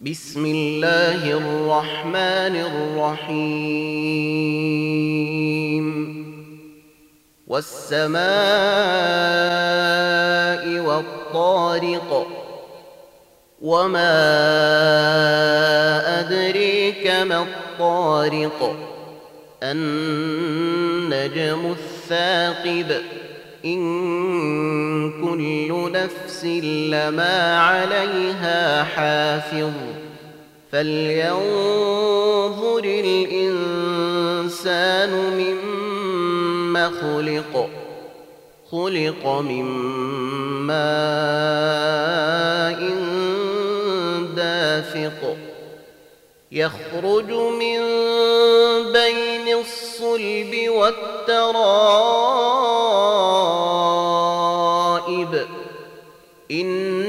بسم الله الرحمن الرحيم. والسماء والطارق وما أدريك ما الطارق النجم الثاقب إن كل نفس لما عليها حافظ. فلينظر الإنسان مما خلق خلق من ماء دافق. يخرج من بين الصلب والترائب إنه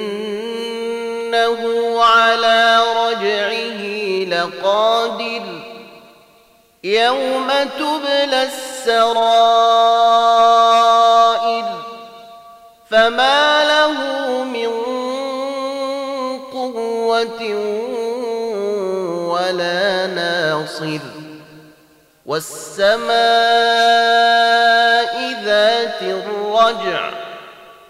على رجعه لقادر يوم تبلى السرائر فما له من قوة ولا ناصر والسماء ذات الرجع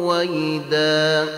رويدا